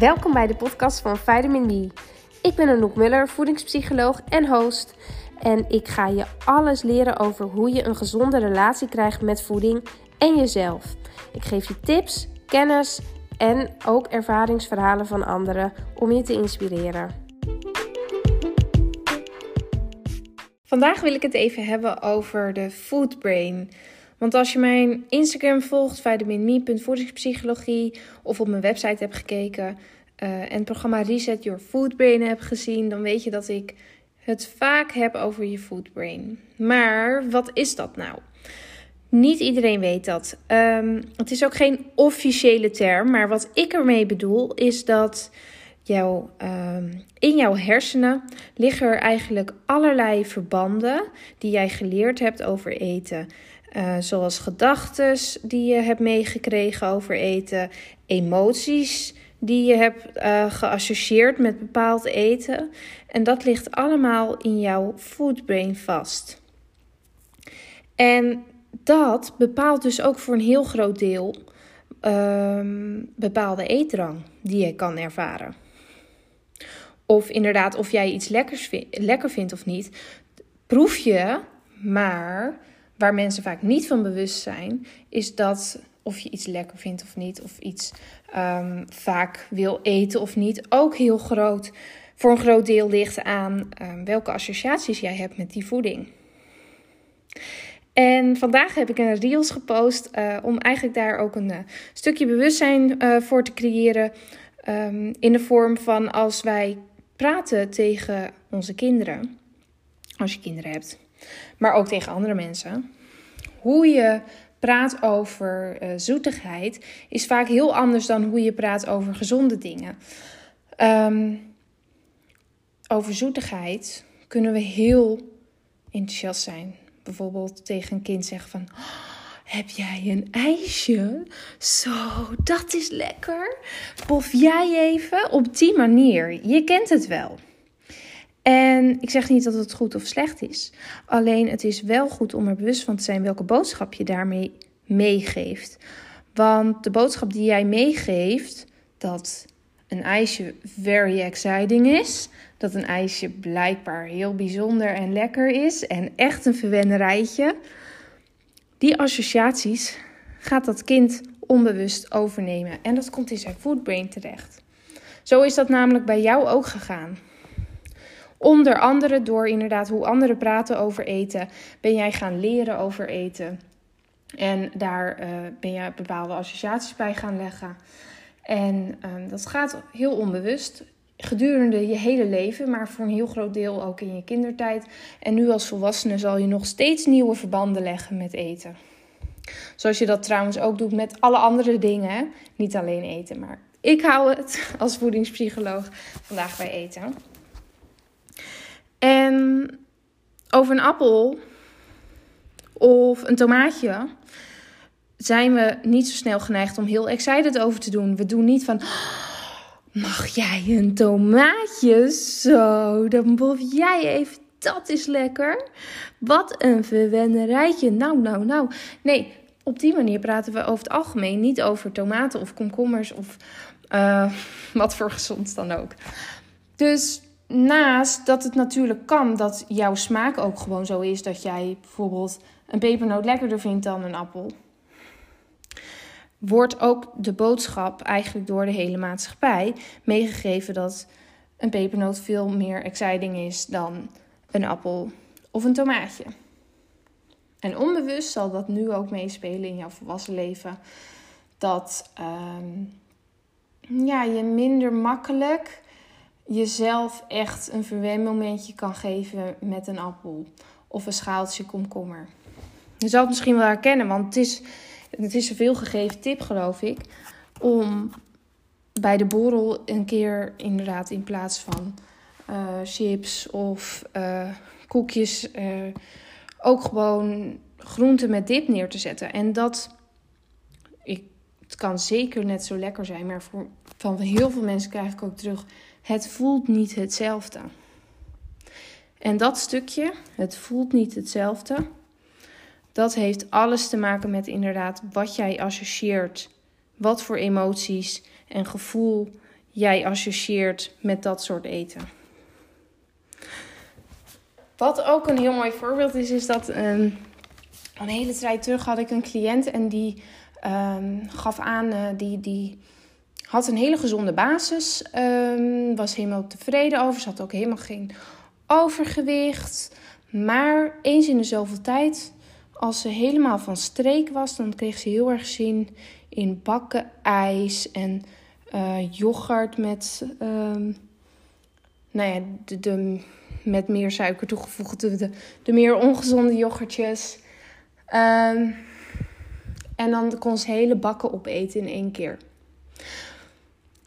Welkom bij de podcast van Vitamin B. Ik ben Anouk Muller, voedingspsycholoog en host. En ik ga je alles leren over hoe je een gezonde relatie krijgt met voeding en jezelf. Ik geef je tips, kennis en ook ervaringsverhalen van anderen om je te inspireren. Vandaag wil ik het even hebben over de foodbrain. Want als je mijn Instagram volgt, vitaminme.voedingspsychologie, of op mijn website hebt gekeken uh, en het programma Reset Your Food Brain hebt gezien, dan weet je dat ik het vaak heb over je food brain. Maar wat is dat nou? Niet iedereen weet dat. Um, het is ook geen officiële term, maar wat ik ermee bedoel is dat jouw, um, in jouw hersenen liggen er eigenlijk allerlei verbanden die jij geleerd hebt over eten. Uh, zoals gedachten die je hebt meegekregen over eten, emoties die je hebt uh, geassocieerd met bepaald eten. En dat ligt allemaal in jouw foodbrain vast. En dat bepaalt dus ook voor een heel groot deel um, bepaalde eetdrang die je kan ervaren. Of inderdaad, of jij iets lekkers lekker vindt of niet, proef je, maar waar mensen vaak niet van bewust zijn, is dat of je iets lekker vindt of niet, of iets um, vaak wil eten of niet, ook heel groot voor een groot deel ligt aan um, welke associaties jij hebt met die voeding. En vandaag heb ik een reels gepost uh, om eigenlijk daar ook een uh, stukje bewustzijn uh, voor te creëren. Um, in de vorm van als wij praten tegen onze kinderen, als je kinderen hebt, maar ook tegen andere mensen. Hoe je praat over uh, zoetigheid is vaak heel anders dan hoe je praat over gezonde dingen. Um, over zoetigheid kunnen we heel enthousiast zijn. Bijvoorbeeld tegen een kind zeggen van... Oh, heb jij een ijsje? Zo, dat is lekker. Pof jij even op die manier. Je kent het wel. En ik zeg niet dat het goed of slecht is. Alleen het is wel goed om er bewust van te zijn welke boodschap je daarmee meegeeft. Want de boodschap die jij meegeeft, dat een ijsje very exciting is, dat een ijsje blijkbaar heel bijzonder en lekker is en echt een verwennerijtje, die associaties gaat dat kind onbewust overnemen. En dat komt in zijn foodbrain terecht. Zo is dat namelijk bij jou ook gegaan. Onder andere door inderdaad hoe anderen praten over eten, ben jij gaan leren over eten. En daar uh, ben je bepaalde associaties bij gaan leggen. En um, dat gaat heel onbewust gedurende je hele leven, maar voor een heel groot deel ook in je kindertijd. En nu als volwassene zal je nog steeds nieuwe verbanden leggen met eten. Zoals je dat trouwens ook doet met alle andere dingen. Niet alleen eten, maar ik hou het als voedingspsycholoog vandaag bij eten. En over een appel of een tomaatje zijn we niet zo snel geneigd om heel excited over te doen. We doen niet van. Mag jij een tomaatje? Zo, dan bof jij even. Dat is lekker. Wat een verwennerijtje. Nou, nou, nou. Nee, op die manier praten we over het algemeen niet over tomaten of komkommers of uh, wat voor gezond dan ook. Dus naast dat het natuurlijk kan dat jouw smaak ook gewoon zo is dat jij bijvoorbeeld een pepernoot lekkerder vindt dan een appel, wordt ook de boodschap eigenlijk door de hele maatschappij meegegeven dat een pepernoot veel meer exciting is dan een appel of een tomaatje. En onbewust zal dat nu ook meespelen in jouw volwassen leven. Dat um, ja, je minder makkelijk jezelf echt een verwenmomentje kan geven met een appel of een schaaltje komkommer. Je zal het misschien wel herkennen, want het is, het is een veelgegeven tip, geloof ik, om bij de borrel een keer inderdaad in plaats van uh, chips of uh, koekjes uh, ook gewoon groenten met dip neer te zetten. En dat ik, het kan zeker net zo lekker zijn, maar van heel veel mensen krijg ik ook terug het voelt niet hetzelfde. En dat stukje, het voelt niet hetzelfde, dat heeft alles te maken met inderdaad wat jij associeert, wat voor emoties en gevoel jij associeert met dat soort eten. Wat ook een heel mooi voorbeeld is, is dat um, een hele tijd terug had ik een cliënt en die um, gaf aan, uh, die, die had een hele gezonde basis, um, was helemaal tevreden over, ze had ook helemaal geen overgewicht. Maar eens in de zoveel tijd, als ze helemaal van streek was, dan kreeg ze heel erg zin in bakken ijs en uh, yoghurt met, um, nou ja, de, met meer suiker toegevoegd, de, de meer ongezonde yoghurtjes. Um, en dan kon ze hele bakken opeten in één keer.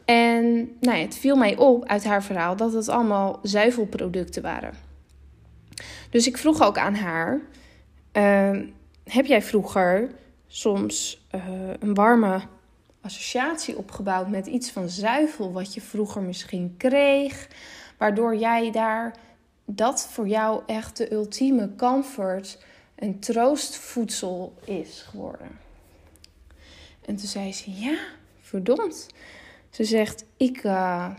En nou het viel mij op uit haar verhaal dat het allemaal zuivelproducten waren. Dus ik vroeg ook aan haar: uh, Heb jij vroeger soms uh, een warme associatie opgebouwd met iets van zuivel, wat je vroeger misschien kreeg, waardoor jij daar dat voor jou echt de ultieme comfort en troostvoedsel is geworden? En toen zei ze: Ja, verdomd. Ze zegt: Ik, uh,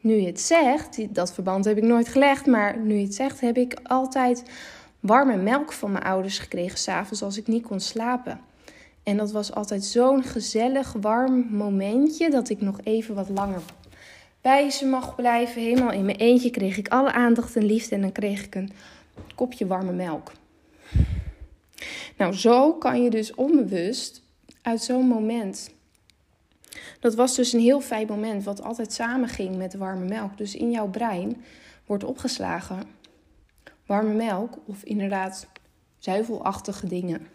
nu je het zegt, dat verband heb ik nooit gelegd, maar nu je het zegt, heb ik altijd warme melk van mijn ouders gekregen, s'avonds als ik niet kon slapen. En dat was altijd zo'n gezellig, warm momentje dat ik nog even wat langer bij ze mag blijven. Helemaal in mijn eentje kreeg ik alle aandacht en liefde en dan kreeg ik een kopje warme melk. Nou, zo kan je dus onbewust uit zo'n moment. Dat was dus een heel fijn moment, wat altijd samenging met warme melk. Dus in jouw brein wordt opgeslagen warme melk of inderdaad zuivelachtige dingen.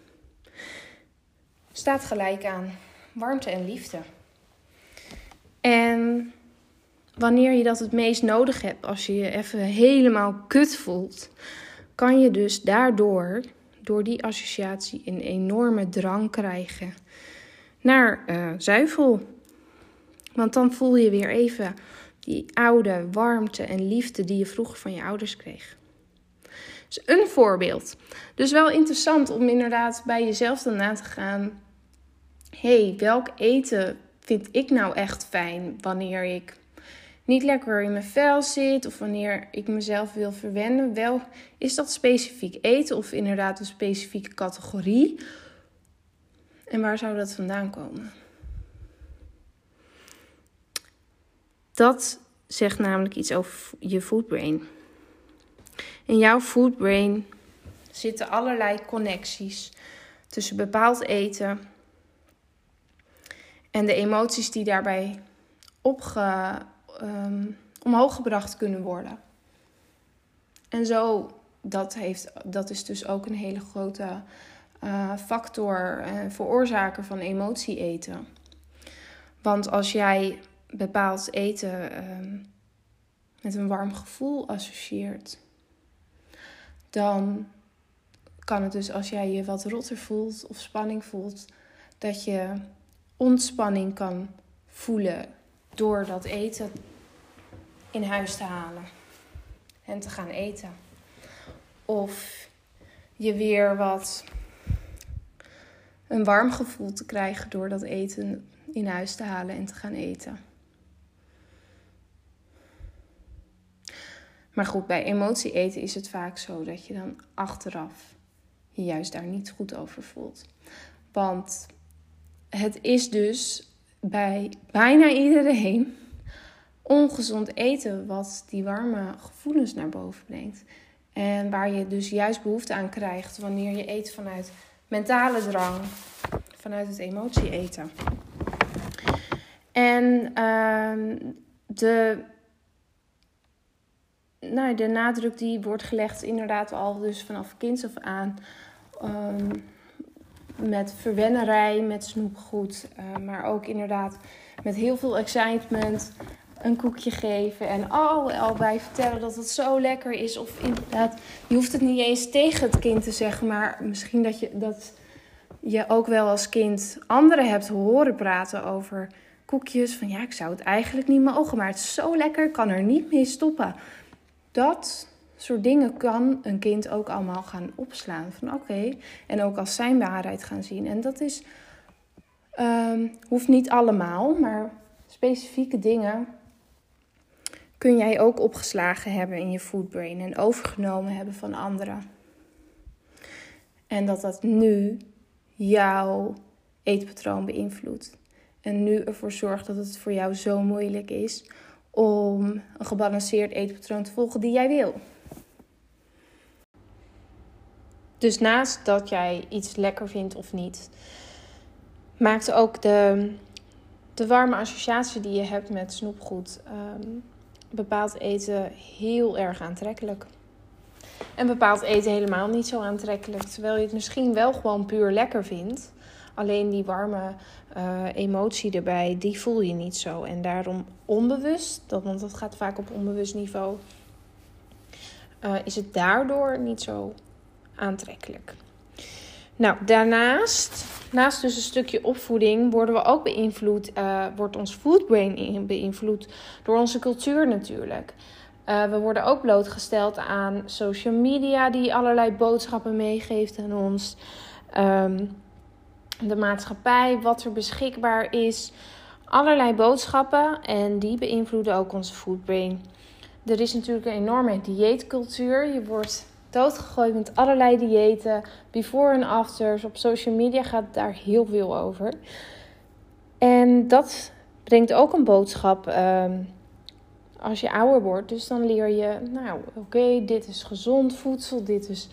Staat gelijk aan warmte en liefde. En wanneer je dat het meest nodig hebt, als je je even helemaal kut voelt, kan je dus daardoor, door die associatie, een enorme drang krijgen naar uh, zuivel. Want dan voel je weer even die oude warmte en liefde die je vroeger van je ouders kreeg. Dus een voorbeeld. Dus wel interessant om inderdaad bij jezelf dan na te gaan. hey, welk eten vind ik nou echt fijn wanneer ik niet lekker in mijn vel zit of wanneer ik mezelf wil verwennen? Wel, is dat specifiek eten of inderdaad een specifieke categorie? En waar zou dat vandaan komen? Dat zegt namelijk iets over je foodbrain. In jouw foodbrain zitten allerlei connecties tussen bepaald eten en de emoties die daarbij opge, um, omhoog gebracht kunnen worden. En zo, dat, heeft, dat is dus ook een hele grote uh, factor en uh, van emotie eten. Want als jij bepaald eten uh, met een warm gevoel associeert, dan kan het dus als jij je wat rotter voelt of spanning voelt, dat je ontspanning kan voelen door dat eten in huis te halen en te gaan eten. Of je weer wat een warm gevoel te krijgen door dat eten in huis te halen en te gaan eten. Maar goed, bij emotie eten is het vaak zo dat je dan achteraf je juist daar niet goed over voelt. Want het is dus bij bijna iedereen ongezond eten wat die warme gevoelens naar boven brengt. En waar je dus juist behoefte aan krijgt wanneer je eet vanuit mentale drang, vanuit het emotie eten. En uh, de nou, de nadruk die wordt gelegd, inderdaad al dus vanaf kinds af aan. Um, met verwennerij, met snoepgoed, uh, maar ook inderdaad met heel veel excitement een koekje geven en al, al bij vertellen dat het zo lekker is. Of inderdaad, je hoeft het niet eens tegen het kind te zeggen, maar misschien dat je, dat je ook wel als kind anderen hebt horen praten over koekjes. Van ja, ik zou het eigenlijk niet mogen, maar het is zo lekker, kan er niet mee stoppen dat soort dingen kan een kind ook allemaal gaan opslaan. Van oké, en ook als zijn waarheid gaan zien. En dat is, um, hoeft niet allemaal, maar specifieke dingen kun jij ook opgeslagen hebben in je foodbrain en overgenomen hebben van anderen. En dat dat nu jouw eetpatroon beïnvloedt. En nu ervoor zorgt dat het voor jou zo moeilijk is om een gebalanceerd eetpatroon te volgen die jij wil. Dus naast dat jij iets lekker vindt of niet, maakt ook de, de warme associatie die je hebt met snoepgoed um, bepaald eten heel erg aantrekkelijk. En bepaald eten helemaal niet zo aantrekkelijk. Terwijl je het misschien wel gewoon puur lekker vindt. Alleen die warme uh, emotie erbij, die voel je niet zo. En daarom onbewust, dat, want dat gaat vaak op onbewust niveau, uh, is het daardoor niet zo aantrekkelijk. Nou, daarnaast, naast dus een stukje opvoeding, worden we ook beïnvloed, uh, wordt ons foodbrain beïnvloed door onze cultuur natuurlijk. Uh, we worden ook blootgesteld aan social media die allerlei boodschappen meegeeft aan ons. Um, de maatschappij, wat er beschikbaar is. Allerlei boodschappen en die beïnvloeden ook onze foodbrain. Er is natuurlijk een enorme dieetcultuur. Je wordt doodgegooid met allerlei diëten, before en afters. Op social media gaat daar heel veel over. En dat brengt ook een boodschap um, als je ouder wordt. Dus dan leer je, nou oké, dit is gezond voedsel, dit is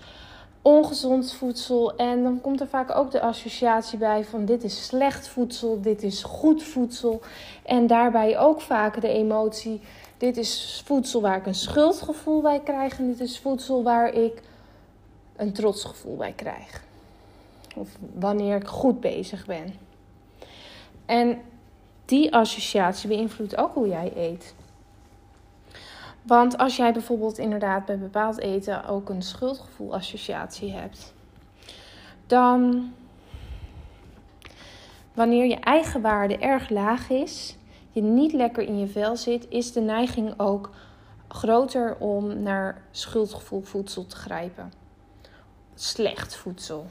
ongezond voedsel. En dan komt er vaak ook de associatie bij van dit is slecht voedsel, dit is goed voedsel. En daarbij ook vaak de emotie, dit is voedsel waar ik een schuldgevoel bij krijg. En dit is voedsel waar ik een trotsgevoel bij krijg. Of wanneer ik goed bezig ben. En die associatie beïnvloedt ook hoe jij eet. Want als jij bijvoorbeeld inderdaad bij bepaald eten ook een schuldgevoel-associatie hebt, dan wanneer je eigen waarde erg laag is, je niet lekker in je vel zit, is de neiging ook groter om naar schuldgevoel voedsel te grijpen. Slecht voedsel.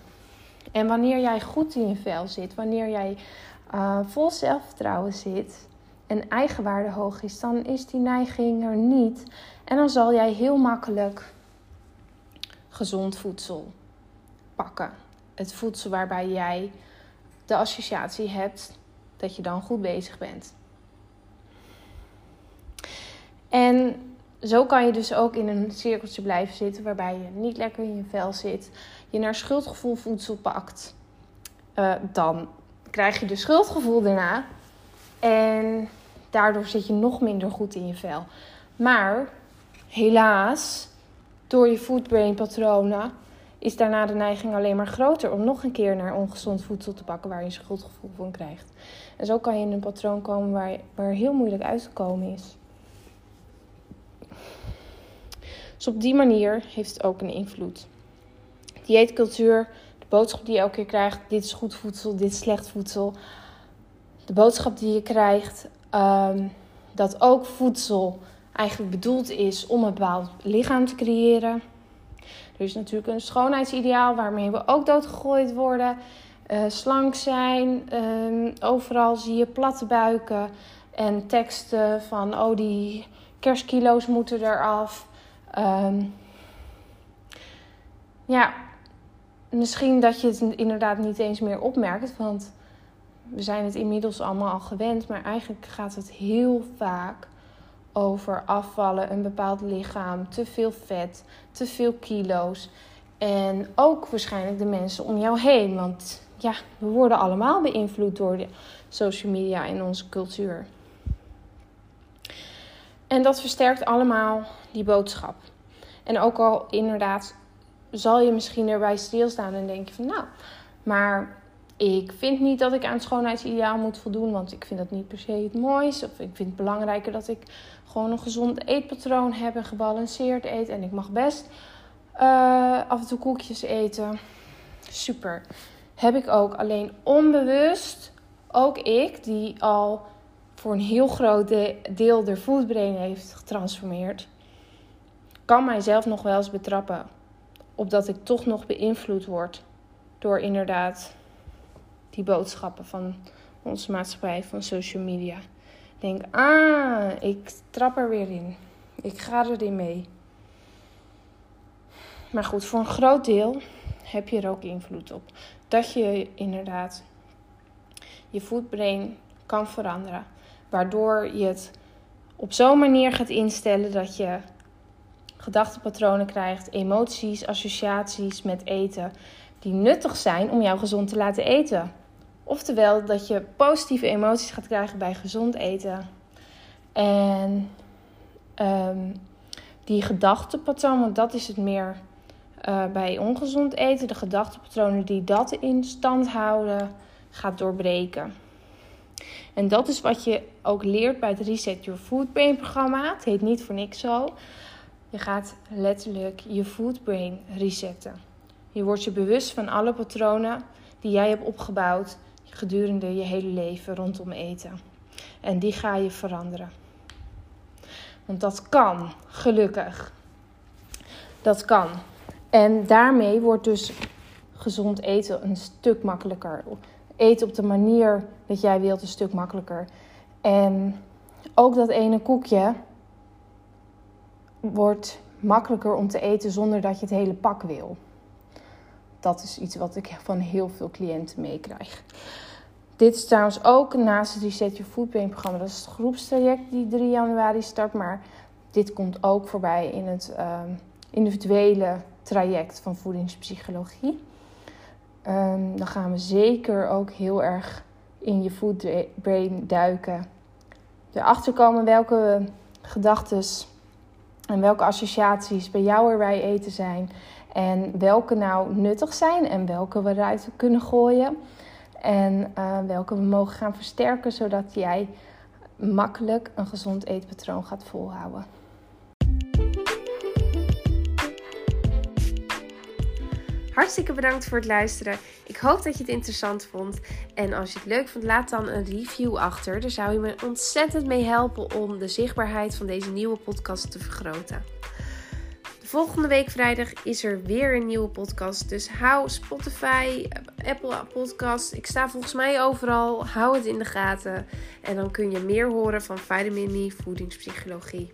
En wanneer jij goed in je vel zit, wanneer jij uh, vol zelfvertrouwen zit, en eigenwaarde hoog is, dan is die neiging er niet. En dan zal jij heel makkelijk gezond voedsel pakken. Het voedsel waarbij jij de associatie hebt dat je dan goed bezig bent. En zo kan je dus ook in een cirkeltje blijven zitten waarbij je niet lekker in je vel zit, je naar schuldgevoel voedsel pakt. Uh, dan krijg je de schuldgevoel daarna. En daardoor zit je nog minder goed in je vel. Maar helaas, door je foodbrain patronen is daarna de neiging alleen maar groter om nog een keer naar ongezond voedsel te pakken waar je schuldgevoel van krijgt. En zo kan je in een patroon komen waar, waar heel moeilijk uit te komen is. Dus op die manier heeft het ook een invloed. Dieetcultuur, de boodschap die je elke keer krijgt: dit is goed voedsel, dit is slecht voedsel de boodschap die je krijgt um, dat ook voedsel eigenlijk bedoeld is om een bepaald lichaam te creëren. Er is natuurlijk een schoonheidsideaal waarmee we ook doodgegooid worden. Uh, slank zijn, um, overal zie je platte buiken en teksten van oh die kerstkilo's moeten eraf. Um, ja, misschien dat je het inderdaad niet eens meer opmerkt, want we zijn het inmiddels allemaal al gewend, maar eigenlijk gaat het heel vaak over afvallen, een bepaald lichaam, te veel vet, te veel kilo's. En ook waarschijnlijk de mensen om jou heen. Want ja, we worden allemaal beïnvloed door de social media en onze cultuur. En dat versterkt allemaal die boodschap. En ook al inderdaad zal je misschien erbij stilstaan en denk je van nou, maar ik vind niet dat ik aan het schoonheidsideaal moet voldoen, want ik vind dat niet per se het mooiste. Of ik vind het belangrijker dat ik gewoon een gezond eetpatroon heb en gebalanceerd eet. En ik mag best uh, af en toe koekjes eten. Super. Heb ik ook. Alleen onbewust, ook ik, die al voor een heel groot deel de foodbrain heeft getransformeerd, kan mijzelf nog wel eens betrappen. Op dat ik toch nog beïnvloed word door inderdaad die boodschappen van onze maatschappij, van social media. Denk, ah, ik trap er weer in. Ik ga erin mee. Maar goed, voor een groot deel heb je er ook invloed op. Dat je inderdaad je voetbrain kan veranderen. Waardoor je het op zo'n manier gaat instellen dat je gedachtenpatronen krijgt, emoties, associaties met eten die nuttig zijn om jou gezond te laten eten. Oftewel dat je positieve emoties gaat krijgen bij gezond eten. En um, die gedachtenpatroon, want dat is het meer uh, bij ongezond eten, de gedachtenpatronen die dat in stand houden, gaat doorbreken. En dat is wat je ook leert bij het Reset Your Food Brain programma. Het heet niet voor niks zo. Je gaat letterlijk je food brain resetten. Je wordt je bewust van alle patronen die jij hebt opgebouwd gedurende je hele leven rondom eten. En die ga je veranderen. Want dat kan, gelukkig. Dat kan. En daarmee wordt dus gezond eten een stuk makkelijker. Eten op de manier dat jij wilt een stuk makkelijker. En ook dat ene koekje wordt makkelijker om te eten zonder dat je het hele pak wil. Dat is iets wat ik van heel veel cliënten meekrijg. Dit is trouwens ook naast het Reset Your Food Pain programma. Dat is het groepstraject die 3 januari start. Maar dit komt ook voorbij in het ehm, individuele traject van voedingspsychologie. Um, dan gaan we zeker ook heel erg in je food brain duiken. Erachter komen welke gedachten en welke associaties bij jou erbij eten zijn. En welke nou nuttig zijn en welke we eruit kunnen gooien. En uh, welke we mogen gaan versterken zodat jij makkelijk een gezond eetpatroon gaat volhouden. Hartstikke bedankt voor het luisteren. Ik hoop dat je het interessant vond. En als je het leuk vond, laat dan een review achter. Daar zou je me ontzettend mee helpen om de zichtbaarheid van deze nieuwe podcast te vergroten. De volgende week vrijdag is er weer een nieuwe podcast. Dus hou Spotify, Apple Podcast. Ik sta volgens mij overal. Hou het in de gaten. En dan kun je meer horen van Vitamin Me voedingspsychologie.